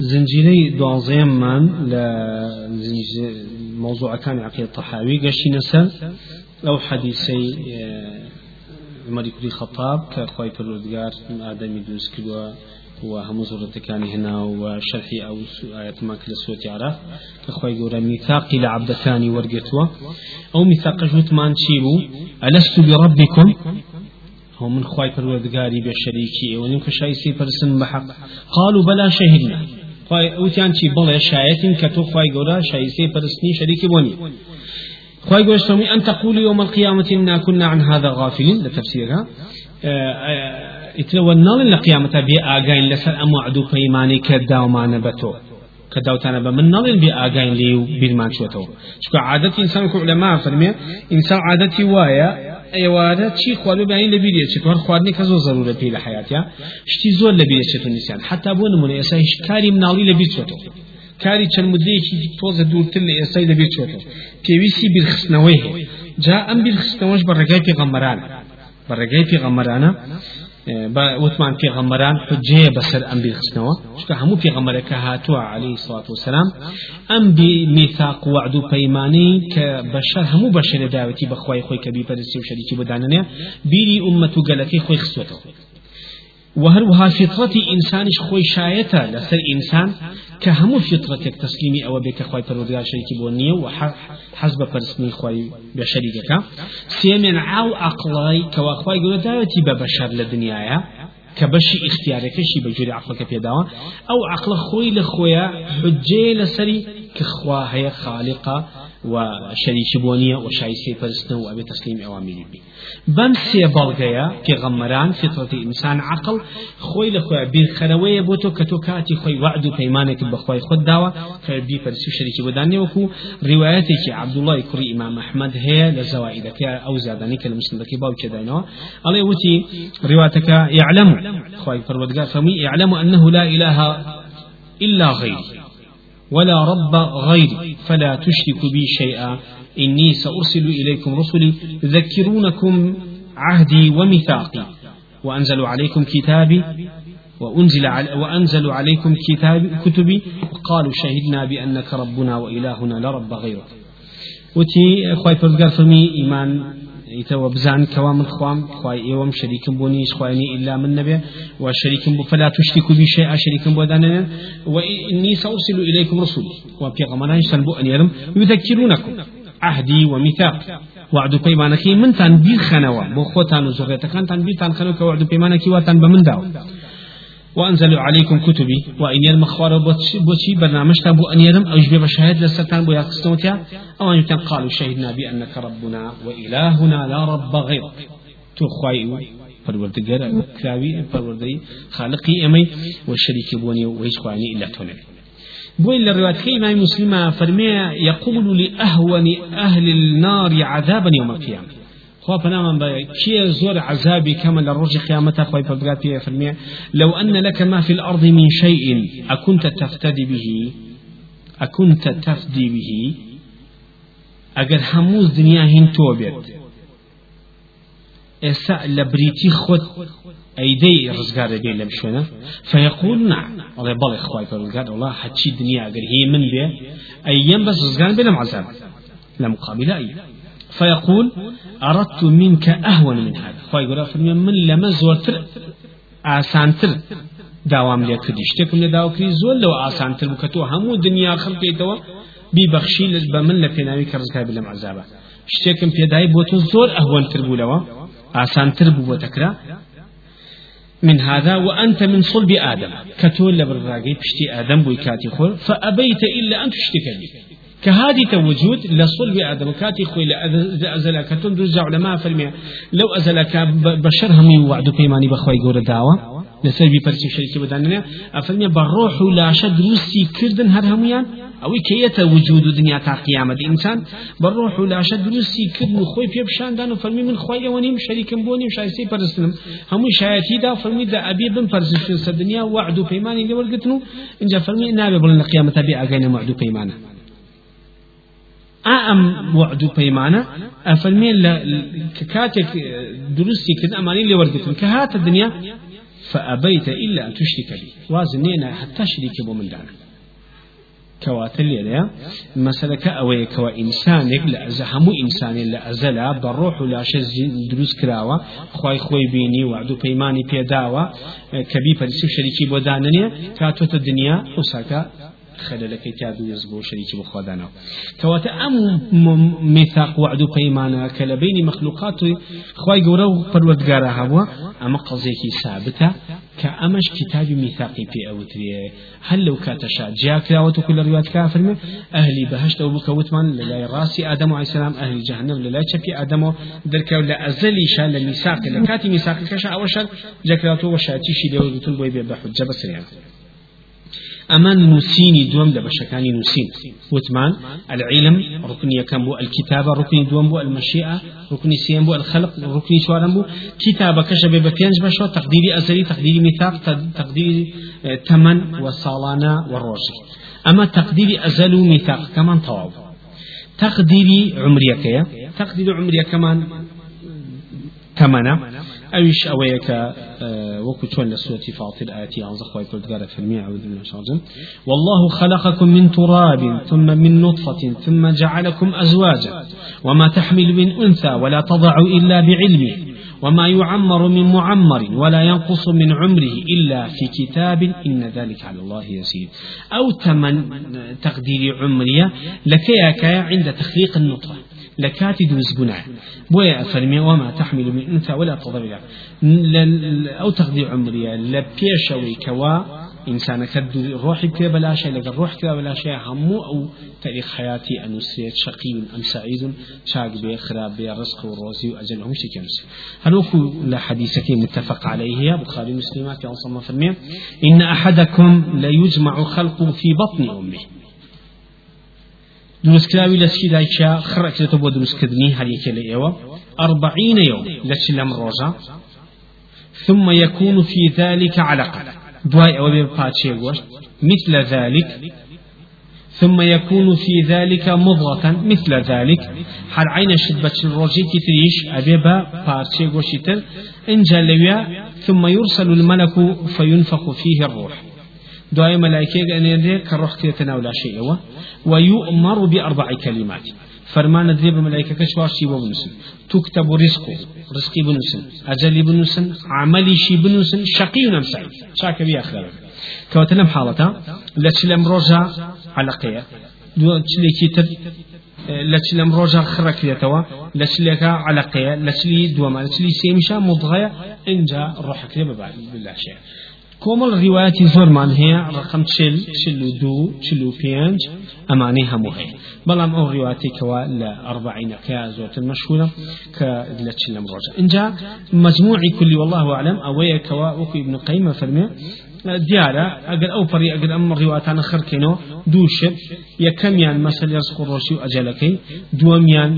زنجيري دوازيم من موضوع كان عقيدة الطحاوي قشي نسل أو حديثي عمر كري خطاب كأخوي بالردقار آدمي دوز كدوا وهم كان هنا وشرحي أو آية ما كل سورة عرف كأخوي قورا ميثاق لعبد ثاني ورقتوا أو ميثاق جوت مان تشيبو ألست بربكم؟ هو من خواي پروردگاري بشريكي ونم كشايسي فرسن بحق قالوا بلا شهدنا. اوتيان چی بڵێ شایەتین کە تۆ خواي گەورە شایسەی پەرستنی شەریکی بۆنی گەورە سەمی أن تقول يوم القيامة إنا كنا عن هذا غافلين لتفسيرها ئیترەوە ناڵن لە قیامەتە بێ ئاگاین لەسەر ئەم وعد و پەیمانەی کە داومانە بە تۆ کە داوتانە بە من ناڵێن بێ ئاگاین لێ و بیرمان چێتەوە چکە عادەتی ئینسان کە لەما فەرمێ ئینسان عادەتی وایە ئێوارە چی خوارد بەین لە بیرێ چێت وەر خواردنی کە زۆر ضرورە پێی لە حیاتیا شتی زۆر لە بیرێ چێت و نیسان حتا بۆ نمونە ئێستا هیچ کاری مناڵی لە بیر چێتەوە کاری چەند مدەیەکی تۆزە دوورتر لە ئێستای لەبێت چێتەوە پێویستی بیرخستنەوەی هەیە. جا ئەم بیرخستنەوەش بە ڕێگای پێغەمبەرانە. بە ڕێگای پێغەمبەرانە وتمان پێغەمبەران حجەیە بەسەر ئەم بیرخستنەوە چکە هەموو پێغەمبەرەکە هاتووە عليه سڵات وسلام ئەم میثاق وعد و پەیمانەی کە بەشەر هەموو بەشە لە داوەتی بەخوای خۆی کە بیپەرستی و شەریکی بۆدانەنێ بیری ئومەت و گەلەکەی خۆی خستوێتەوە وهروها فطرة إنسانش خوي شايتا لسر إنسان كهمو فطرتك تسليمي أو بك خوي پروردگار شريكي بونية وحسب پرسني خوي بشريكك سيمن عاو أقلاي كوا خوي قولة داوتي ببشر لدنيايا كبشي اختيارك شي بجوري عقلك بيداوا أو عقل خوي لخويا حجي لسري كخوا هي خالقة وشريك بونية وشايسي فرسنا وأبي تسليم أوامر بي بم سي بلغيا في غمران فطرة إنسان عقل خوي لخويا بالخروية بوتو كتو كاتي خوي وعد بيمانك بخوي خد داوا فبي فرسي شريك بوداني وكو روايتك عبد الله كري إمام أحمد هي لزوائدك أو زاداني كالمسلم لكي باو كداينو الله وتي روايتك يعلم خوي فرودقار فمي يعلم أنه لا إله إلا غيري. ولا رب غيري فلا تشرك بي شيئا. إني سأرسل إليكم رسلي يذكرونكم عهدي وميثاقي. وأنزل عليكم كتابي وأنزل علي وأنزل عليكم كتاب كتبي. وقالوا شهدنا بأنك ربنا وإلهنا لرب غيرك. وتي أخوي فرقار فمي إيمان. يتوا بزان كوا من خوام خواي إيوم شريك بوني خواني إلا من نبي وشريك بو فلا تشركوا بي شيئا شريك بو داننا واني سأرسل إليكم رسولي وفي غمنا يسلبوا ان يرم يذكرونكم عهدي وميثاق وعد بيمانك من تان بير خنوا بو خوتان وزغيتكان تان بير تان خنوا كوعد بيمانك واتان بمن داو وأنزل عليكم كتبي وإن يرم أخبار بوتي برنامج تابو أن يرم أو جبه بشهاد لستان بو يقصنوتيا أو أن يتن قالوا شهدنا بأنك ربنا وإلهنا لا رب غيرك. تخوي پروردگار كراوي پروردگار خالقي أمي والشريك بوني ويسخواني إلا توني بوين للرواية إمام مسلم فرمي يقول لأهون أهل النار عذابا يوم القيامة خوا کێ زۆر عذابی کەمە لە ڕۆژی قیامەتە خۆی پەرگات پێ فەرمێ لو أن لك ما في الأرض من شيء أكنت تفتدي به؟ أكنت تفدي به؟ أجر هموز دنيا هين توبت ئێستا لە بریتی خۆت ئەیدەی ڕزگارە بێ لەم شوێنە؟ فەیەقول نا. ئەڵێ بەڵێ خخوای پەرگار وڵا حەچی دنیا ئەگەر هی من بێ ئەیەم بەس ڕزگار بێ لەم عذاب لە مقابل ئەی فيقول أردت منك أهون من هذا. خواهي يقول فرمي من لما زورتر آسانتر داوام لێ کردی. شتێکم لە لەوە ئاسانتر بوو کە تۆ هەموو دنیا خەڵکەیتەوە بیبەخشی بە من لە پێناوی کە ڕزگار لەم عذابە. شتێکم پێدای بۆ تۆ زۆر ئەهوەنتر بوو لەوە ئاسانتر من هذا وأنت من صلب آدم. كتول لبرراقي بشتي آدم بويكاتي خور فأبيت إلا أن تشتكي لي كهادي توجود لصلب آدم كاتي خوي لأزل كتون دوز علماء فرمي لو أزلك بشر هم وعد بيماني بخوي قول دعوة لسر بي برسي شريك بداننا أفرمي بروح لا شد روسي كردن هر هميان أو كيت وجود دنيا تا قيامة إنسان. بروح لا شد روسي كردن خوي في بشان دانو. فرمي من خوي ونيم شريك بوني شايسي برسلم هم شايتي دا فرمي دا أبي بن برسي الدنيا وعد بيماني اللي ورقتنو إنجا فرمي نابي بلن قيامة بي أغاني وعد بيمانه. أم وعد بيمانة أفرمين كاتك درسي كد أماني اللي وردتن كهات الدنيا فأبيت إلا أن تشرك بي وازنينا حتى شريك بمن دانا. كواتل ليلة مثلا كأوي كوا إنسانك لأزهمو إنسان لأزلا بروح لا شز دروس كراوة خواي خوي بيني وعدو بيماني بيداوة كبي فرسي شريكي بودانني كاتوت الدنيا وساكا خللك تادو يزبو شريك بخوادانا. كواتا أم ميثاق وعد بيمانا كلا بين مخلوقات خواي قورو پروردگارا هوا أما قضيكي ثابتة كأمش كتاب ميثاقي في أوتري هل لو كاتشا جاء كراوة كل روايات كافر من أهلي بهشت أو بكوتمان للا راسي آدم عليه السلام أهل جهنم للا شفي آدم درك ولا أزلي شان لميثاق لكاتي ميثاق كشا أوشل جاكراتو وشاتيشي لو تقول بوي بحجة بس يعني أمان نوسيني دوم لبشكاني نوسين. وثمان العلم ركن يكم الكتابة ركن دوم بو المشيئة ركن سيم بو الخلق ركن شوارم بو كتابة كشب بفينج بشو تقديري أزلي تقديري ميثاق تقديري تمن والصالانة والروشي. أما تقديري أزل ميثاق كمان طواب. تقديري عمريك تقديري عمريك كمان تمنة. أويش أويك وكتون لسورة فاطر آياتي عن زخوة في المية أعوذ بالله من والله خلقكم من تراب ثم من نطفة ثم جعلكم أزواجا وما تحمل من أنثى ولا تضع إلا بعلمه وما يعمر من معمر ولا ينقص من عمره إلا في كتاب إن ذلك على الله يسير. أو تمن تقدير عمرية لكيك عند تخليق النطفة. لكاتي دوز بناء بويا أفرمي وما تحمل من أنثى ولا تضرع أو تقضي عمرية. لبيشوي كوا إنسان كد روحي بلا شيء لقى الروح بلا شيء. همو أو تاريخ حياتي أنو سيد شقي أم سعيد شاق بي خراب بي رزق وروزي وأجل هم شي كمس. هلوكو لحديثك متفق عليه. بخاري مسلمات يا صلى الله إن أحدكم ليجمع خلقه في بطن أمه. دروستکراوی لە چی دایکیا خڕەکرێتەوە بۆ دروستکردنی هەریەکە لە ئێوە. أربعين يوم لەچ لەم ڕۆژە. ثم يكون في ذلك علقة. دواي أو باتشي مثل ذلك. ثم يكون في ذلك مضغة. مثل ذلك. هل عين شدبة الرجيك تريش أبيبا باتشي وشتر إن جلويا ثم يرسل الملك فينفخ فيه الروح. دعاء ملائكة أن يدري كروح كيتنا ولا شيء ويؤمر بأربع كلمات. فرمان ذي بملائكة كشوار شي بنسن تكتب رزقه. رزقي بنسن. أجلي بنسن. عملي شي بنسن. شقي ونم سعيد. شاك بي أخلاق كوتلم حالتا. لتشلم رجع على قيا دو تشلي كتر. لتشلم رجع خرك يتوا لتشليك على قيا لتشلي دوما. لتشلي سيمشا مضغية. إنجا روحك بالله شيء. كومل رواياتي زورمان هي رقم تشل تشلو دو تشلو بينج أماني همو هي بلام أو رواياتي كوا لأربعين كازوت المشهورة كلا تشل مروجة إن جاء مجموعي كل والله أعلم أويا كوا وكي ابن قيمة فرمي ديارة أقل أو فري أقل أم رواياتنا خركينو دوشب يكميان مثل يرزق الروشي وأجلكي دوميان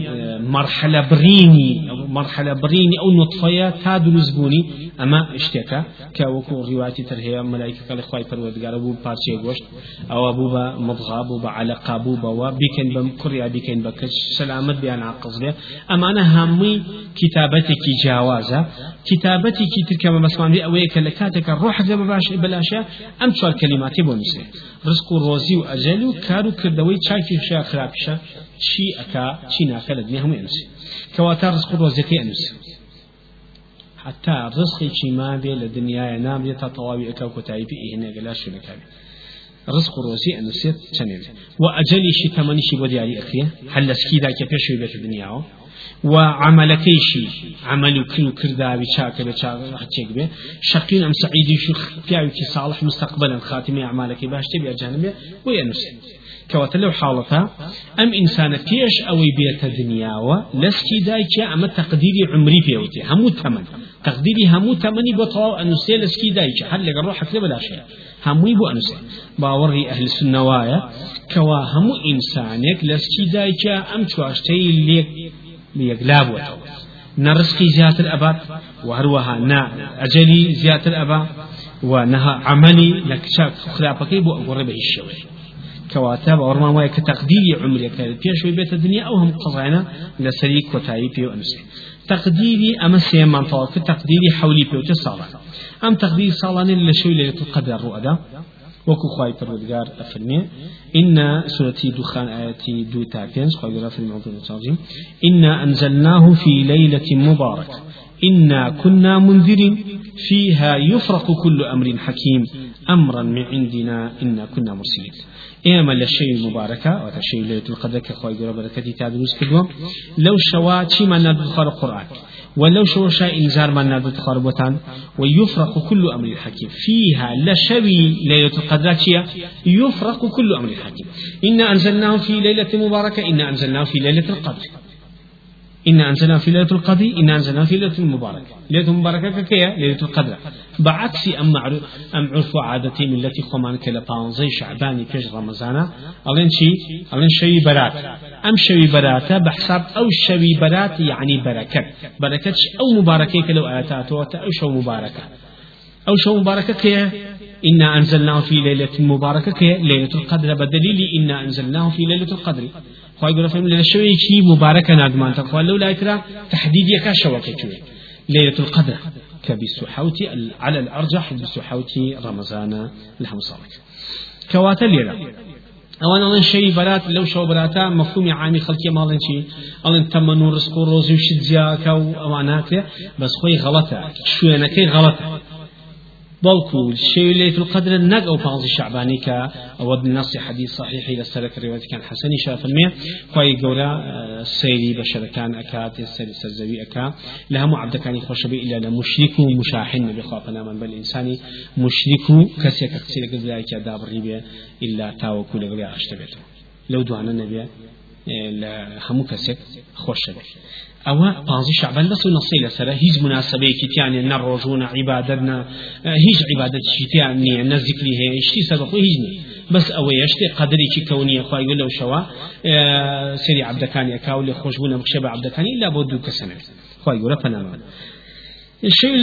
مرحلة بريني. مرحلة بريني أو نطفية تادو نزبوني أما اشتكى. كوكو رواياتي ترهي ملائكة قال إخوائي فرودقار أبو بارشي قوشت أو أبو با مضغى أبو با علقة أبو با وبيكن بمكريا بيكن بكش سلامت بيان عقص لي أما أنا همي كتابتك جاوازة. كتابتك تلك ما بسمان بي أويك لكاتك الروح بلاشا أم تشوال كلماتي بونسي رزق روزي وأجل وكارو كردوي چاكي شا خرابشا چی ئەکا چی ناکە لە دنیا هەموو ئەنووسی. کەواتە ڕزق و ڕۆزەکەی ئەنووسی. حتى رزقي ما بي لدنيا نام بي تطواوي اكا كتاي بي هنا قلا شو لكابي رزق روسي انو سيت چنين واجلي شي تمني شي بدياري اخيه هل سكي دا كيف شو و عملەکەیشی عمل و کل و کرداوی چاکە بە چاچێک بێ. شقین ئەم سعیدیش و پیاوێکی ساڵح مستقبلن خاتمی عمالەکەی باشتە بیاجانبێ بۆ ئەنووسێت کەواتە لەو حاڵەتە ئەم ئینسانە پێش ئەوەی بێتە دنیاوە لەسکی دایکە ئەمە تەقدیری عمری پێوتی هەموو تەمەن. تەقدیری هەموو تەمەنی بۆ تەواو ئەنووسێ لەسکی دایکە هەر لەگەڵ ڕۆ حەکرێ بەلاشەیە هەمووی بۆ ئەنووسێ. باوەڕی ئەهلسنەوایە کەوا هەموو ئینسانێک لەسکی دایکە ئەم چواشتەی لێک لێکلا بووەتەوە نرزقي زيادة الأباد وهروها نا أجلي زيادة الأبا ونها عملي لك شاك خلافك بو أقرب الشوي كواتا بأورمان ويا كتقدير عمرك بيش بيت الدنيا أو هم قضينا لسريك وتعيب وأنسي تقديري أما سيما طوال. تقديري حولي بيوت الصالة أم تقدير صالان اللي شوي ليلة القدر الرؤى وكو خواي پروردگار أفرمي إن سورة دخان آياتي دو تاكنز خواي قرأ في الموضوع التعظيم إنا أنزلناه في ليلة مباركة إنا كنا منذرين. فيها يفرق كل أمر حكيم. أمرا من عندنا إنا كنا مرسلين. إما للشيء مباركة وتشيء ليلة القدر كخواي قرأ بركتي تعدلوس كدوم. لو شوا ما ندخل القرآن. ولو شو شاء إنزار من نادو تخربتان ويفرق كل أمر حكيم فيها لشوي ليلة القدر يفرق كل أمر حكيم إنا أنزلناه في ليلة مباركة إنا أنزلناه في ليلة القدر. إنا أنزلنا في ليلة القدر إنا أنزلنا في ليلة المباركة ليلة المباركة كيا ليلة القدر. بعكس أم معروف أم عرف عادتي من التي خمان كلا بانزي شعباني فيش رمضان ألين شي ألين شوي برات أم شوي براتا بحساب أو شوي برات يعني بركة بركة أو مباركة كلو آياتات أو شو مباركة أو شو مباركة كيا إنا أنزلناه في ليلة مباركة كيا؟ ليلة القدر. بدليل إنا أنزلناه في ليلة القدر. خواهي قرأ فهم لنا شوي كي مباركة نادمان تقوى لو لا يكرا تحديد يكا شوكي ليلة القدر كبسحوت على الأرجح بسحوت رمضان لهم صارك كواتا ليلة ئەوان ئەڵێن شەی بەرات لەو شەو بەراتە مەفهومی عامی خەڵکی ماڵێن چی؟ ئەڵێن تەمەن و ڕسک و ڕۆزی و شت جیاکە و ئەوان ناکرێ بەس خۆی بلكو شيء ليلة القدر نق أو بعض الشعباني كا أو النص حديث صحيح إلى السلك الرواية كان حسن شاف المية خوي جورا آه، سيري بشر كان أكاد السير سرزوي أكا لها معبد كان يخش بي إلا لمشرك مشاحن بخافنا من بل إنساني. مشرك كسيك كسير قبل أيك داب الربيع إلا تاو كل قبل أشتبته لو دعنا النبي همو خوش بي أو بانزي شعبان بس نصي لسرا هيج مناسبة كتيان نروجون عبادتنا هيج عبادة شتيان نذكري هي اشتي سبق هيجني بس أو يشتي قدري كي كوني أخوة يقول له شوا سري عبدكاني أكاولي خوشبونا مخشبة عبدكاني إلا بودو كسنة أخوة يقول فنانا الشيء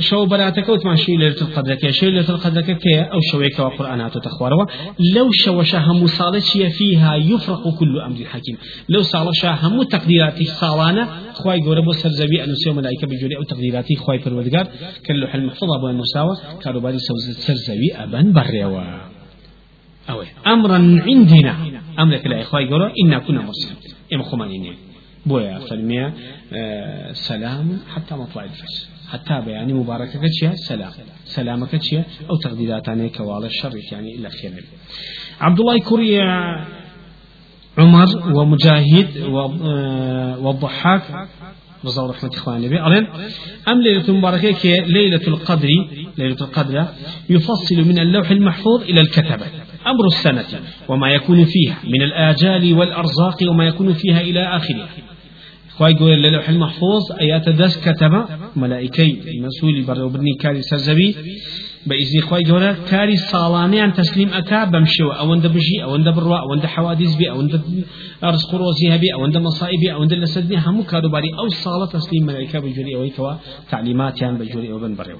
شو براتك وتمان شيء ليلة القدر كي شيء ليلة القدر كي أو شويك وقرآنات تخواروا لو شو شهم صالة فيها يفرق كل أمر حكيم لو صالة شهم تقديرات صالانة خواي جورب سرزبي أن سيوم ملائكة بجوري أو تقديرات خواي فرودقار كاللوح المحفوظ أبو المساوى كانوا باري سرزبي أبن بريوا أوي أمرا عندنا أمرك لا إخوة جورا إنا كنا مرسلين إما خمانين بويا فرمية آه، سلام حتى مطلع الفجر. حتى بيعني مباركة كتشيا سلام. سلامك كتشيا أو تقديرات عنه كوال الشر يعني إلا خير عبد الله كوريا عمر ومجاهد آه، والضحاك رضا رحمة إخوان النبي أرين أم ليلة مباركة ليلة القدر ليلة القدر يفصل من اللوح المحفوظ إلى الكتبة أمر السنة وما يكون فيها من الآجال والأرزاق وما يكون فيها إلى آخره. ملائكي مسؤول بربرني كاري سرزبي بإذن خواهي يقول كاري صالاني عن تسليم أكا بمشوا أو أند بجي أو أند بروا أو أند حوادث بي أو أند رزق روزي بي أو أند مصائب أو أند لسدني همو كارو باري أو صالة تسليم ملائكة بجوري أو كوا تعليمات يعني بجوري أو بن بريو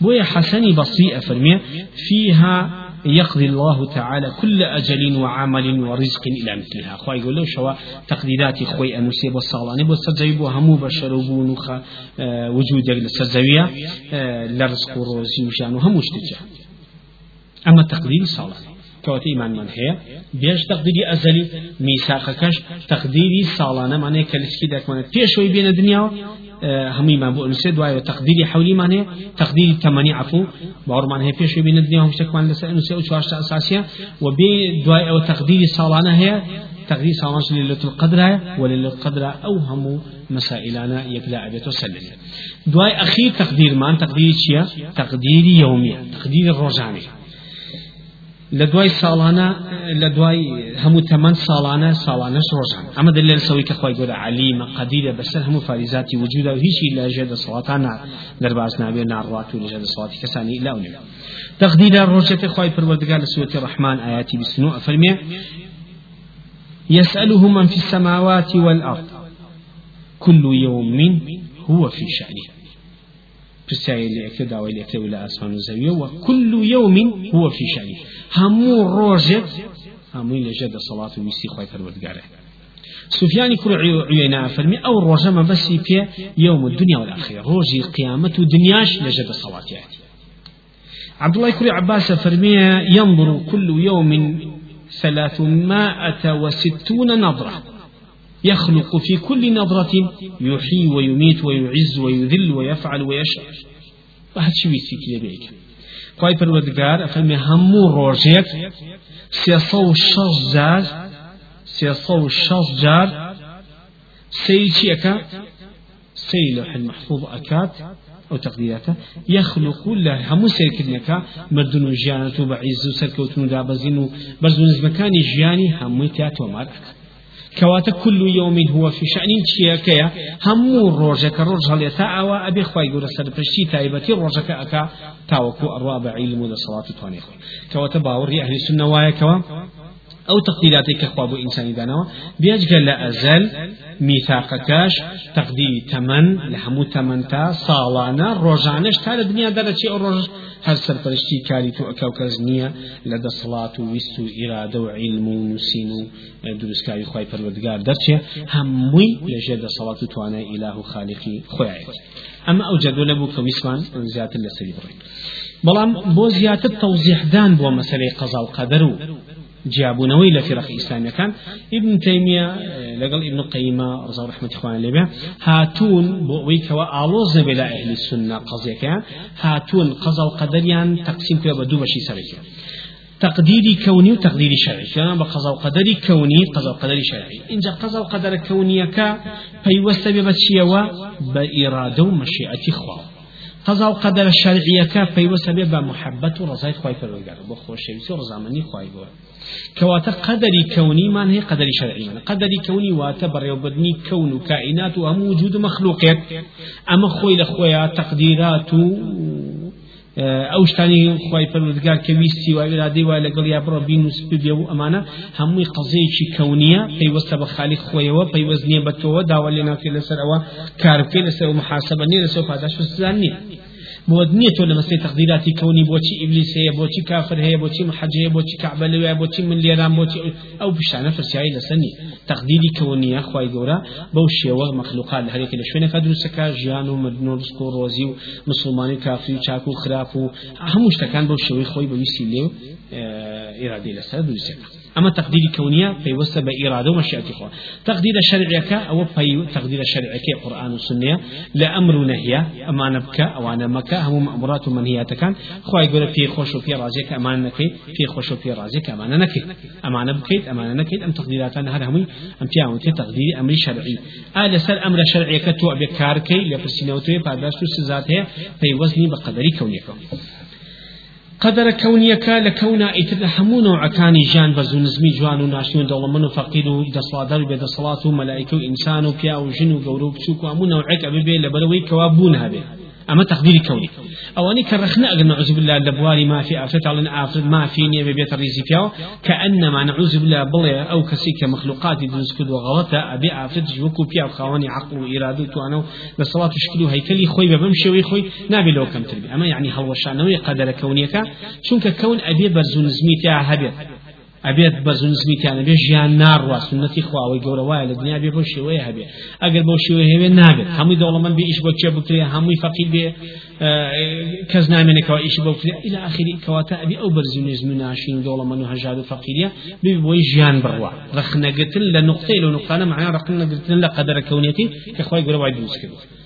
بويا حسني بسيئة فرمية فيها يقضي الله تعالى كل أجل وعمل ورزق إلى مثلها. خوي يقول له شوا تقديرات خوي أنسيب والصالاني والسجيب وهمو بشر وبونخ آه، وجود السجوية آه، لرزق وروزي وشان وهمو اشتجاه أما تقدير الصالاني كوات إيمان من هي بيش تقديري أزلي ميثاقكش تقديري صالانة معناه كالسكي داك معناه بيشوي بين الدنيا همي ما بو أنسي دواء تقديري حولي معناه تقديري تمني عفو. باور معناه بيشوي بين الدنيا هم شكوان لسا أنسي أو شوارش أساسية وبي دواء أو تقديري صالانة هي تقدير صالانة ليلة القدر وليلة القدر أو هم مسائلنا يكلا أبيت وسلم دواء أخير تقدير مان تقديري شيا تقديري يومي تقديري الرجاني لدواي ساڵانە لە دوای هەموو تەمەند ساڵانە ساڵانەش ڕۆژان ئەمە دلێن سەوەی کە خۆی گەورە علیمە قەدیرە بەسەر هەموو فاریزاتی وجودا و هیچی لە ژێ دەسەڵاتان دەرباز نابێ ناڕات و لەژێ دەسەڵاتی کەسانی لاو نێ تقدير الرجة خواي پروردگار لسورة الرحمن آياتي بسنو أفرمي يسأله من في السماوات والأرض كل يوم هو في شأنه. پرسیاری لێکتە داوای لێکتە لە ئاسمان و زەویە و كل يوم هو في شأنه. هەموو ڕۆژێک هەمووی لەژێ دەسەڵات و ویستی خۆی پەروەردگارە سفيان كل عيينا فرمي أو الرجم بس في يوم الدنيا والآخرة. روجي قيامة دنياش لجد الصلاة يعني. عبد الله كل عباس فرمي ينظر كل يوم ثلاثمائة وستون نظرة. يخلق في كل نظرة يحيي ويميت ويعز ويذل ويفعل ويشاء. وهذا شو يسيك لبيك خواهی پروردگار افرمی همو روژیک سیصو شش جار سيصو شش جار سيشي أكا سي لوح المحفوظ أكاد أو تقديراته يخلق له هم سيركنك مردن جيانة بعز سركوتن دابزين برزون مكان جياني هم تياتو مارك كواتا كل يوم هو في شأن شيكيا هم روجك روج هل يتاوى أبي خواي قول سرپشتي تايبتي روجك أكا. تاوكو أرواب علم وصلاة توانيخ. كواتا باوري أهل السنة وايا كوا أو تقديراتي كخواب إنساني دانوا بيجل لا أزل ميثاقكاش تقدير تمن لحمو تمن تا صالانا روجانش تا الدنيا درجة الروج هر سرپرشتي كاري تو أكاو كزنية لدى صلاة ويستو إرادة وعلم ونسين دروسكاوي خواي پروردگار درچه هموي لجد صلاة توانا إله خالقي خويا أما أو جدول أبو كويسمان زيادة لسري بلام بو زيادة توضيح دان بو مسألة قضاء القدر جابونەوەی لە فێرەخ ئیسلامیەکان. ابن تەیمیە لەگەڵ ابن قەیمە ڕزا ڕحمەتی خوان لێبێ. هاتوون بۆ ئەوەی کەوە ئاڵۆز نەبێ لە ئەهلی سنە قەزیەکەیان هاتوون قەزا و قەدەریان تەقسیم کرد بە دوو بەشی تقديري كوني وتقديري شرعي كان بقضاء وقدري كوني قضاء وقدري شرعي إن جاء قضاء وقدر كوني كا فيوست ببتشيوا بإرادة ومشيئة خواه قضاء وقدر الشرعية كا فيوست بمحبة ورزاية خواهي فرقار بخوش شويسي ورزامني خواهي بوا كواتا قدري كوني ما هي قدري شرعي من قدري كوني واتا بريوبدني كون كائنات وهم وجود مخلوقات أما خوي لخويا تقديرات ئەو شتانی خی پەرودگار کە ویستی و ئرادەی وای لەگەڵ یا بڕە بین و سپێ و ئەمانە هەمووی قەزەیەکی کەونیە پەیوەستە بە خالی خۆیەوە پەیوەست نییە بە تۆوە داوا لێ ناکەی لەسەر ئەوە کارکەی لەسەر محاسبە نیە لەسەر پاداش سزان نییە. بود نییە تۆ لە مەسەی تەقدیراتی کەونی بۆچی ئیبلیس هەیە بۆچی کافر هەیە بۆچی محەج هەیە بۆچی کعبە لەوێ بۆچی من لێران بۆچی ئەو پیشانە فرسیایی لەسەر نی تەقدیری کەونیە خی گەورە بەو شێوە مەخلوقات لە هەرێکی لە شوێنەکە دروستەکە ژیان و مدن و ڕست و ڕۆزی و مسلمانی کافری و چاک و أما تقدير كونية في وسط بإرادة ومشيئة إخوة تقدير شرعك أو في تقدير شرعك قرآن والسنة لأمر نهي أما نبكى أو أنا مكة هم مأمورات ومنهيات كان. خوا يقول في خوش وفي رازك أما نكي. في خوش وفي رازك أما نكي. أما نبكيت أما نكيت. أم تقديرات هذا هم أم تياون تقدير أمر شرعي. آل سر أمر شرعي كتو بكاركي لبرسينوتوي بعد سزات هي في وزني بقدر كونيك قدر كونيك لكونا إتر همون وعكاني جان بزو نزمي جوان وناشيون دولة منو فقير ودصادر بيد صلاة وملائكة وإنسان وبيا وجن وقورو بسوك وأمون وعك أبي بي لبلوي كوابون هذه أما تقديري كوني. أو أني كرخنا أقل نعوذ بالله لبواري ما في آفرت على آفرت ما في نية ببيت الريزي فيها كأنما نعوذ بالله بلي أو كسيك مخلوقات يدرس كد وغلطة أبي آفرت جوكو بيا وخواني عقل وإرادة وأنا لصلاة شكله هيكلي خوي بمشي ويخوي نابي لو كم تربي. أما يعني هو الشعنوي قدر كونيك شنك كون أبي برزون زميتها هبيت ئەبێت بە زونزمیتیانە بێ ژیان ناڕوا سنەتی خواوەی گەورە وایە لە دنیا بێ بۆ شێوەیە هەبێ ئەگەر بۆ شێوە هەوێ نابێت هەمووی دەوڵەمەند بێ ئیش بۆ چێ بکرێ هەمووی فەقیر بێ کەس نامێنێکەوە ئیش بۆ بکرێ إلى آخری کەواتە ئەبی ئەو بەرزی نێزم و ناشین دەوڵەمەند و هەژاد و فەقیریە بێ بۆی ژیان بڕوا ڕخنەگرتن لە نقطەی لە نقطانە معنی ڕخنەگرتن لە کەونێتی کە خۆی گەورە وای کرد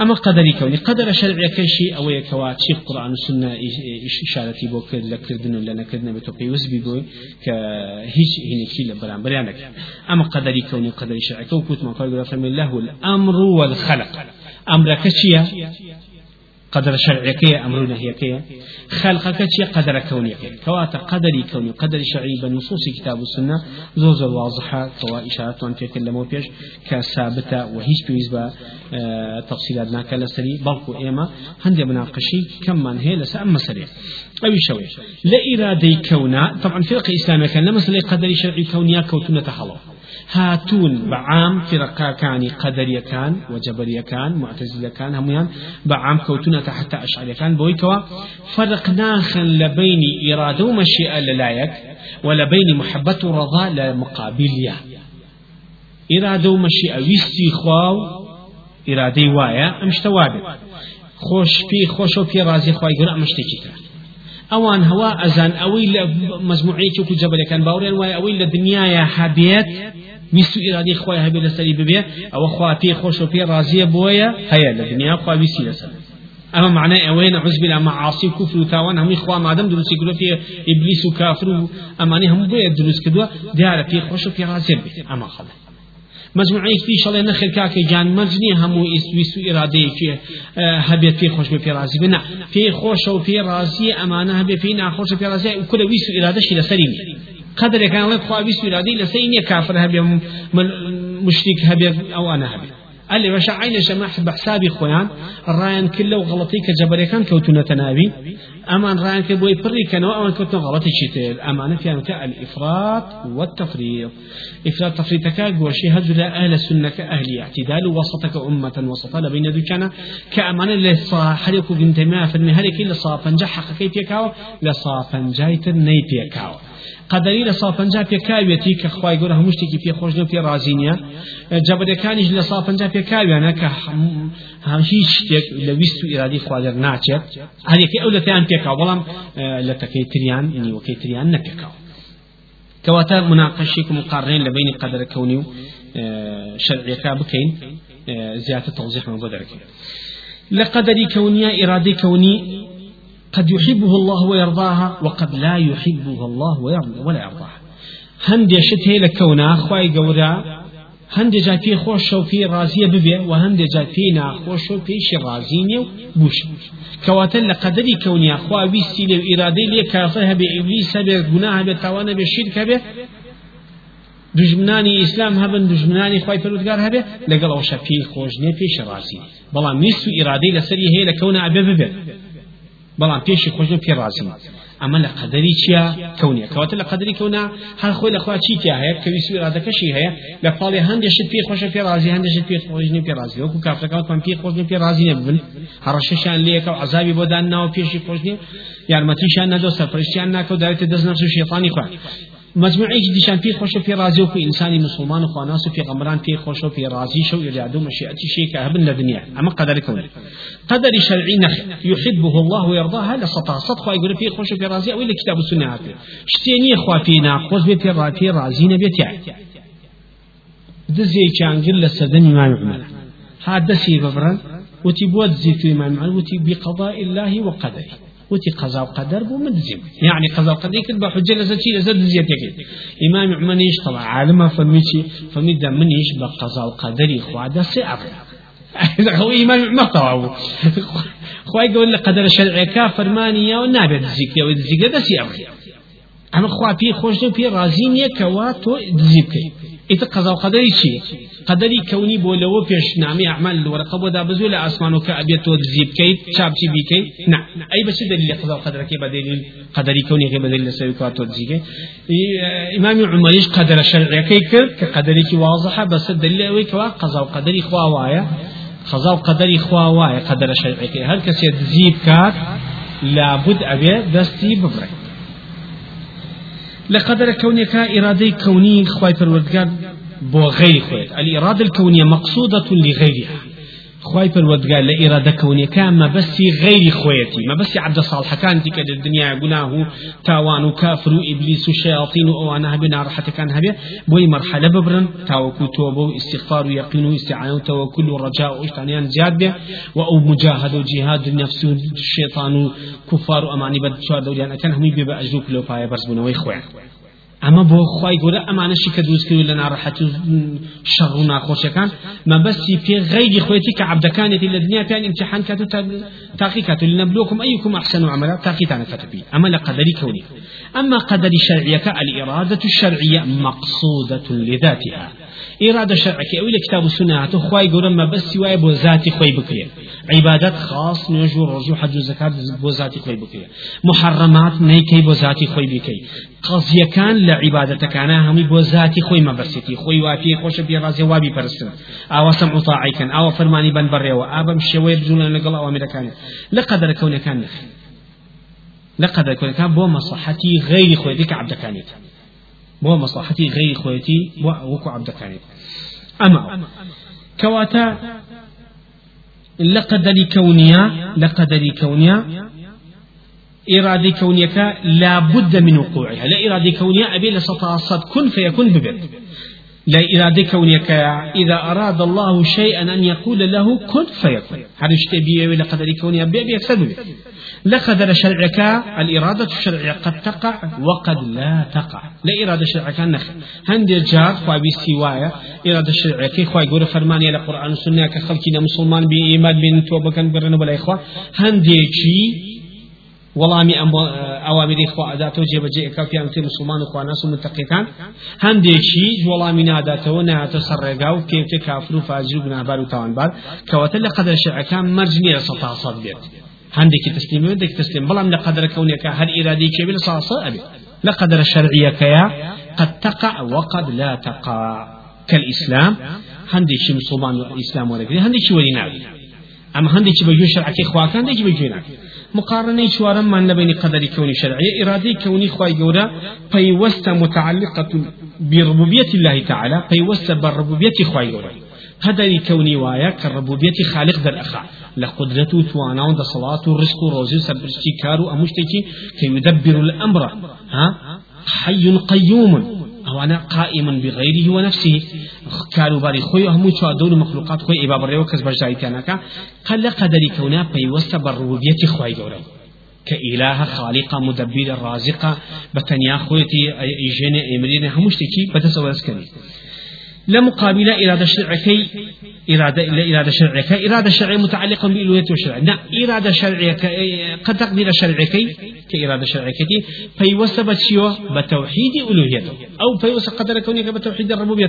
أما قدر كوني قدر شرع كشي أو يكوا شيخ قرآن والسنة إشارتي بو كد لكردن ولا نكردن بتوقي وزبي بو كهيش هنا كيل بران برانك أما قدر كوني قدر شرع كوكوت ما قال الله له الأمر والخلق. أمرك شيا قدر شرعك أمر نهيك خلقك شيء قدر كونيك كواتا قدري كوني قدر شرعي بنصوص كتاب السنة. زوز الواضحة كوا إشارات وان تكلموا بيش كثابتة. وهيش بيزبا. آه تفصيلات ناكا لسري بلقو إيما. هندي مناقشي. كم من هي لسا أما سريع أو شوي. لا إرادي كونا. طبعا فرق إسلامي كان. لما سلي قدري شرعي كونيا كوتونة تحلو هاتون بعام فرقا كان قدرية كان وجبرية كان معتزلة كان هميان بعام كوتونة حتى أشعرية كان بويكوا فرق ناخا لبين إرادة ومشيئة للايك ولبين محبة ورضا لمقابلية إرادة ومشي أويستي خواو إرادة وايا أمشت وابد خوش في خوش في رازي خواي قرأ أوان هوا أزان أوي مجموعي كو جبل كان باورين واي أوي لدنيا يا حبيت ويستو إرادة خواي هبي لسري ببي أو خواتي خوش في رازي بويا هيا لدنيا خواي ويسي لسري أما معناه أوين عز بلا معاصي كفر وتاوان هم إخوة ما دام دروس يقولوا في إبليس وكافر أماني هم بيا دروس كدوا دار في خوش في رازي أما خلاص مجموعي في شڵێ نەخێر کاکە جان مەجنی هەموو ئیسویست و ئێرادەیەکی هەبێت پێی خۆش بێ پێڕازی بنا پێی خۆشە و پێ ڕازی ئەمانە هەبێ پێی ناخۆشە پێڕازی و کورە ویست و ئێرادەشی لەسەری قدرێکان لێ خوا ویست و ئێرادەی لەسەری نییە کافر هەبێ مشتێک هەبێت ئەوانە هەبێت ئەلێ بەشە عینەشە بەحسابی خۆیان ڕایان کرد لەو غەڵەتی کە جەبەرەکان کەوتونەتە ناوی ئەمان ڕایان کرد بۆی پڕیکەنەوە ئەوان کەوتن غەڵەتێکی تر ئەمانە پیانەکە الإفراط والتفريط. إفراط تفريطك قوشي هجر أهل السنة أهل اعتدال وسطك أمة وسطا لبين ذكنا كأمانة لصاحرك قنتما في المهلك لصافا جحق كيف يكاو لصافا جايتر نيت يكاو قدری لە ساپنجا پێکاوێتی کە خخوای گەورە هەموو شتێکی پێخۆش و پێ ڕازینە جەبەرەکانیش لە ساپنجا پێکاویانە کە هیچ شتێک لە ویست و ئیرادی خوادر ناچێت. هەرێکی ئەو لەتیان پێکاو بەڵام لە تەکەی تریان نیوەکەی تریان نەپێکاو. کەواتە مناقشێک و مقارنین لە بینی قەدرە کەونی و شەرعیەکە بکەین. زیاتر تەوزیحمان بۆ دەرەکەین لە قەدەری کەونیە ئیرادەی کەونی قد يحبه الله ويرضاها وقد لا يحبه الله ولا يرضاها. هەندێ شت هەیە لە کەونا خی گەورە هەندێ جا پێی خۆشە و پێی ڕازیە ببێ و هەندێ جا پێی ناخۆش و پێیشی ڕازینێ و بوش کەواتە لە قەدەری کەونیا خوا ویستی لێ و ئیرادەی لێ کافر هەبێ ئیبلیس هەبێ گونا هەبێت تاوانە بێ شیر هەبێ دژمنانی ئیسلام هەبن دژمنانی خی پەرودگار هەبێ لەگەڵ ئەوشە پێی خۆش نیە پێشی ڕازی بەڵام نیست و ئیرادەی لەسەری هەیە لە کەونا ئەبێ ببێت بەڵام پێشی خۆشن پێ ڕازم ئەمە لە قەدەری چییە کەونیە. کەواتە لە قەدەری کەونا هەر خۆی لەخوا چیتیا هەیە؟ کە ویسوی ڕادەکەشی هەیە؟ لە پاڵی هەندێشت پێ خۆشە پێ ڕازی هەندێشت پێ خۆشنی پێ ڕازی وەکو کافرەکەوتمان پێ خۆشنی پێ ڕازی نەبن هەڕەشەشان لەیەکە و عذابی بۆ دان ناوە پێشی خۆشنی یارمەتیشان نەدۆ سەرپەرشتیان ناکەوت داوێتە دەست نەفس و شێطانی خوا. مجموعي ديشان في خوش في رازي وفي إنساني مسلمان وخواناس وفي غمران في خوش وفي رازي شو إرادو مشيئتي شيء كهبن لدنيا أما قدر كون قدر شرعي نخ. يحبه الله ويرضاها لسطا صدق يقول في خوش في أو إلا كتاب السنة شتيني خوا في ناقوز في راتي رازي نبيت يعني دزي كان قل لسدن إمام عمر. هذا سي ببرن. وتبوت زيت إمام عمر وتي بقضاء الله وقدره وتي قضاء وقدر بو مدزم يعني قضاء وقدر يكن بحجة لزتي لزد زيتك إمام عمانيش طبعا عالمة فميشي فميدا منيش بقضاء وقدر إخوة سعر. هو إمام عمر طبعا خواهي يقول لك قدر الشرع كافر مانيا ونابع الزيك والزيك ده سعر. أما خوا في خوش في رازين يكواتو دزيبكي إذا قضاء وقدر شيء. قدري كوني بولو فيش نعمي أعمال الورقة. بودا بزول أسمان وكأبيت وتزيب كي شاب شي بيكي. نعم. أي بس دليل قضاء وقدر كي بدليل قدري كوني كي بدليل سيكوات وتزيب إمام عمريش قدر الشرع كي كر؟ كقدري كي واضحة بس الدليل أوي كوا. قضاء وقدري خوا وايا. قضاء وقدري خوا وايا قدر الشرع كي. هل كسي تزيب كات لابد أبي دستي ببرك. لقدر كونك إرادي كوني خواي پروردگار بو غير خويت الإرادة الكونية مقصودة لغيرها. لإرادة كونية كان ما بس غير خويتي ما بس عبد صالح كان تلك الدنيا قناه تاوان كافر إبليس وشياطين وأنا هبنا راحة كان هبه بوي مرحلة ببرن تاوكو توبو استغفار ويقين واستعانة وتوكل ورجاء واشتانيان زياد به وأو مجاهد وجهاد النفس الشيطان كفار أماني بد شوار دوريان أكن همي بيبقى أجوك لو فايا برزبنا ويخوان ئەمە بۆ خی گەورە ئەمانەشی کە دروستکردو لە ناڕەحەت و شەڕ و ناخۆشیەکان مەبەستی پێ غیری خۆەتی کە عبدەکانێتی لە دنیا پیان امتحان کات و تاقی کات لنبلوكم أيكم أحسن عملا. تاقیتانە کاتبی ئەمە لە قەدەری کەونی أما قدر شرعيك الإرادة الشرعية مقصودة لذاتها. إرادة شرعك أو كتاب السنة خواي قرم ما بس سواي بو ذاتي خوي بكري عبادات خاص نجو رجو حج زكاة بو ذاتي خوي بكري محرمات نيكي بو ذاتي خوي بكري قضية كان لعبادة كان همي بو ذاتي خوي ما برستي خوي وافي خوش بي رازي وابي برسن أو سمع كان أو فرماني بن بري وآبم شوير جونا لقل أوامر كان لقدر كون كان لقدر كون كان بو مصلحتي غير خويتي كعبد كانت بو مصلحتي غير خويتي وكو عبد كانت أما كواتا لقدر كونيا لقدر كونيا إرادة كونيك لا بد من وقوعها. لا إرادة كونية أبي لسطاصد كن فيكون ببر لا إرادة كونيك إذا أراد الله شيئا أن يقول له كن فيكون هذا ولا قدر كونية أبي أبي أكثر ببر لقدر شرعك. الإرادة الشرعية قد تقع وقد لا تقع. لا إرادة شرعك النخ هند جار خوا بسوايا إرادة شرعية خوا يقول فرمانية لقرآن والسنة كخلقنا مسلمان بإيمان بين توبكا برنا بلا إخوة هند شي وڵامی ئەم ئەوامیری خوا ئەداتەوە جێبەجێ ئەکاوتیان تێ مسلمان و خواناس و متەقیەکان هەندێکی وەڵامی ناداتەوە نهاتە سەر ڕێگا و پێوتێ کافر و فاجر و بنابار و تاوانبار کەواتە لە قەدەر شەعەکان مەرج نییە سەتا سەد بێت هەندێکی تسلیم هەندێک تسلیم. بەڵام لە قەدەر کەونێکە هەر ئیرادی کێبێت ساسە ئەبێ لە قەدەر شەرعیەکەیە قد تقع وقد لا تقع. كالإسلام هەندێکی مسلمان و ئیسلام وەرەگری هەندێکی وەری ناوی ئەم هەندێکی بەگوێ شەرعەکەی خواکان هەندێکی بەگوێ ناوی مقارنة شوارم من لبين قدر كوني شرعية إرادة كوني خواي جورا فيوست متعلقة بربوبية الله تعالى فيوست بالربوبية خواي جورا هذا كوني وايا كالربوبية خالق ذا الأخع لقدرته توانا ودا صلاة ورزق وروزي سبرشتي كارو أمشتكي كي يدبر الأمر. ها؟ حي قيوم. أو أنا قائما بغيره ونفسه. كانوا باري خوي هم شو دول مخلوقات خوي إباب الريو كسب جايتانك قال قدري كونا بيوست بالربوبية خوي جورا كإله خالقة مدبر رازقة بتنيا خويتي إيجيني إمرين همشتكي بتسوى سكني لمقابل إرادة شرعكي إرادة إرادة شرعية إرادة شرعية متعلقة بإلوهية الشرع. نعم إرادة شرعية قد تقدير شرعية كإرادة شرعية فيوسبت شيو بتوحيد ألوهيته أو فيوسب قدر كونك بتوحيد الربوبية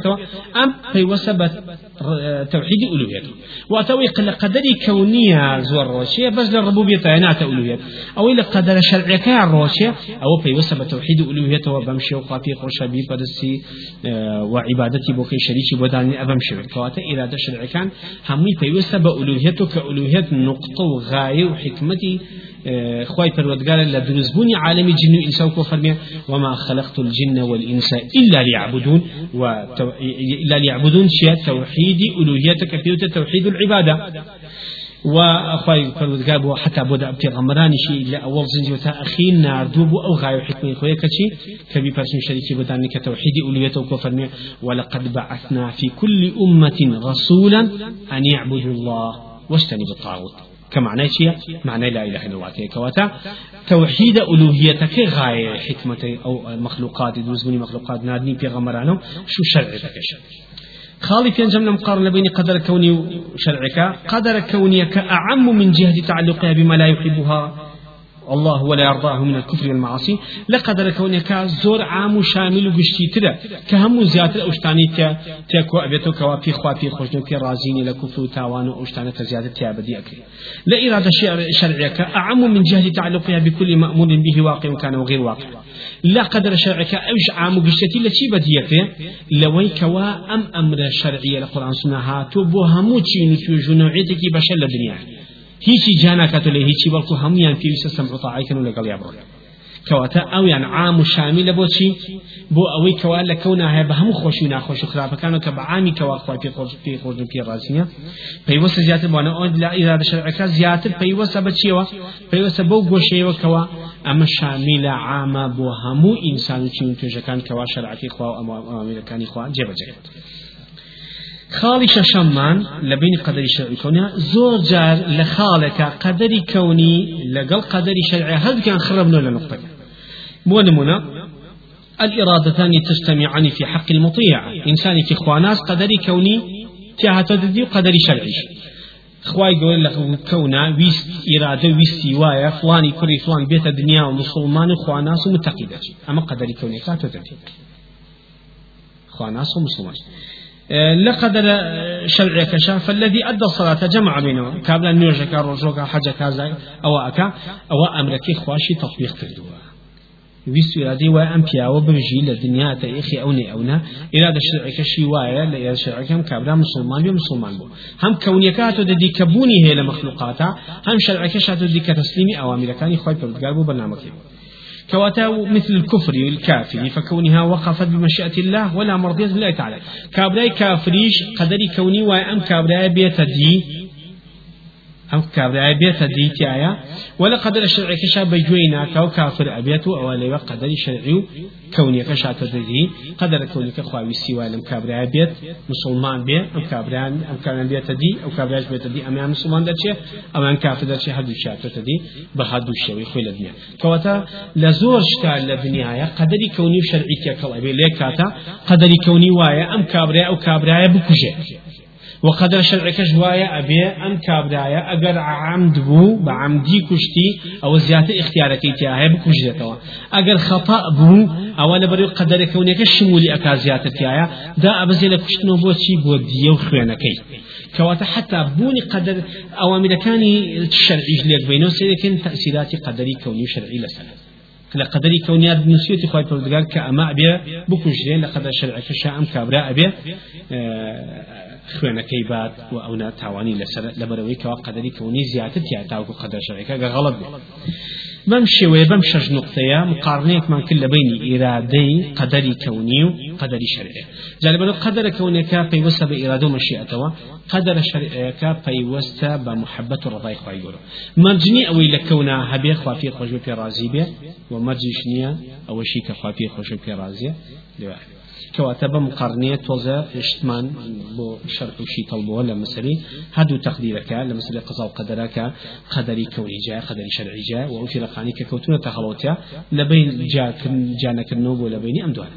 أم فيوسبت توحيد ألوهيته وأتوي قدر كونية زور روشية بس للربوبية نات ألوهية أو إلى قدر شرعية كالروشية أو فيوسب توحيد ألوهيته وبمشي وقافي قرشبي فدسي آه، وعبادتي بوكي شريكي بوداني أبمشي كواتا إرادة شرعية كان همي پيوسته بألوهيته كألوهية نقطة وغاية وحكمتي خواي پروردگار لدرزبوني عالم جن وإنسان كفرمي وما خلقت الجن والإنس إلا ليعبدون. وتو... إلا ليعبدون شيء توحيد ألوهيتك بيوت توحيد العبادة. وأخوي فرودقار بو حتى بودا بتغمراني شيء إلا أول زنجي وتا أخين ناردو أو غاية حكمة خويا كشي كبي برسم شريكي بداني كتوحيد أولويته وكفرمي ولقد بعثنا في كل أمة رسولا أن يعبدوا الله واجتنبوا الطاغوت. كمعنى شيء معنى لا إله إلا الله كواتا توحيد ألوهيتك غاية حكمة أو مخلوقات دوزبني مخلوقات نادني في غمرانه شو شرعتك خالي جمنا مقارنة بين قدر كوني وشرعك قدر كونيك أعم من جهة تعلقها بما لا يحبها. الله ولا يرضاه من الكفر والمعاصي. لقدر كونك زور عام شامل وقشتي ترى كهم زيادة أشتاني تيكو أبيتو كوابي خوابي خوشنو كي رازيني لكفر وتاوان وأشتانة زيادة تيابدي أكري لا إرادة شرعيك أعم من جهة تعلقها بكل مأمور به واقع كان وغير واقع. لا قدر شرعك أوش عام قشتي لشي بديك لوي كوا أم أمر شرعية لقرآن سنة هاتو بو همو چي نتوجو نوعيتك بشر الدنيا هیچی جاناکات لێ هیچی بەڵکو هەمویان پێویستە سەمع تاعیکن و لەگەڵ یا بڕۆن کەواتە ئەویان عام و شامیلە بۆچی بۆ ئەوەی کەوا لە کەونا هەیە بە هەموو خۆشی و ناخۆش و خراپەکانەوە کە بە عامی کەوا خوا پێ خۆش پێ خۆش و پێ ڕاستیە پەیوەستە زیاتر بۆنە ئەوە لا ئیرادە شەرعەکە زیاتر پەیوەستە بە چیەوە؟ پەیوەستە بەو گۆشەیەوە کەوا. ئەمە شامیلە عامە بۆ هەموو ئینسان و چین توێژەکان کەوا شەرعەکەی خوا و ئەمامەکانی خوا جێبەجێت خاڵی شەشەممان لە بینی قەدەری شەرعی کۆنیا زۆر جار لە خاڵێکە قەدەری کەونی لەگەڵ قەدەری شەرعی هەردووکیان خڕبنەوە لە نقطەکە. بۆ نمونە الإرادتان تجتمعان في حق المطيع. إنسان خواناس قدري كوني تيهاتو ددي قدري شرعي خواي قول لك كونا ويست إرادة ويستي وايا فلاني كري فلان بيت الدنيا ومسلمان خواناس ومتقدة أما قدري كوني كاتو ددي خواناس ومسلمان لقدر شرعي كشا فالذي أدى الصلاة جمع بينهم كابلا نيوجك رجوك حجك زي أو أكا أو أمرك خواشي تطبيق كردوا. ویست إرادة وأم بياو بمجي للدنيا تأخي أوني أونا إرادة شرعي كشي وايا لإرادة شرعي كم كابلا مسلمان بي مسلمان هم كونيكاتو ددي كبوني هي لمخلوقاتا هم شرعي كشاتو دي كتسليمي أوامر كان يخوي بردقار بو. برنامج كواتا مثل الكفر الكافر فكونها وقفت بمشيئة الله ولا مرضية بالله تعالى كابراي كافريش قدري كوني وأم كابراي بيت أو كابراي بيت دي تايا ولا قدر الشرع كشا بجوينا كاو كافر أبيتو أو لي قدر شرعي كوني كشا تدري قدر كوني كخواوي سوى لم كابراي بيت مسلمان بيت أم كابران أم كابران بيت دي أو كابراي بيت دي أم مسلمان دتشي أم أم كافر دتشي هدو شات تدي بهدو شوي خوي لدنيا كواتا لزور شتا لدنيا قدري كوني شرعي كاو أبي ليكاتا قدري كوني وايا أم كابراي أو كابراي بكوجي وقدر شرعك جوايا أبي أم كابدايا أجر عمد بو بعمدي كشتي أو زيادة اختيارك تياها بكشتوا أجر خطأ بو أو أنا بريو قدر كونك الشمولي أكا زيادة تياها دا أبزي لكشتنو بو تشي بو ديو خوانكي كواتا حتى بوني قدر أوامر كاني الشرعي جليك بينو سيكون تأثيرات قدري كوني شرعي لسنة لقدري كونيات نسيتي خواهي پروردگار كأما أبي بكشتين لقدر شرعك شاء كابرا أبي. آه خوێنەکەی بات و ئەونا تاوانی لەسەر لەبەرەوەی کەوا قەدەری کەونی زیاتر تیا تاوکو قەدەر شەڕێکە گە غەڵت بێت بەم شێوەیە بەم شەش نقطەیە مقارنەیەکمان کرد لە بینی ئیرادەی قەدەری کەونی و قەدەری شەرعێ جالبەرە قەدەرە کەونێکە پەیوەستە بە ئیرادە و مەشیئەتەوە قەدەرە شەرعەکە پەیوەستە بە محەبەت و ڕضای خوای گەورە مەرجنی ئەوەی لە کەونا هەبێ خوافی خۆش پێ رازی بێ و مەرجیش نییە ئەوەشی کە خوافی خۆش پێ رازیە لێوە كواتا بمقارنية توزا اشتمان بو شرح وشي طلبوه لمسري هادو تقديرك لمسري قضاء قدرك قدري كوني جاء قدري شرعي جاء لقاني كوتونة تخلوتها لبين جاك جانك النوب ولبين أمدوان.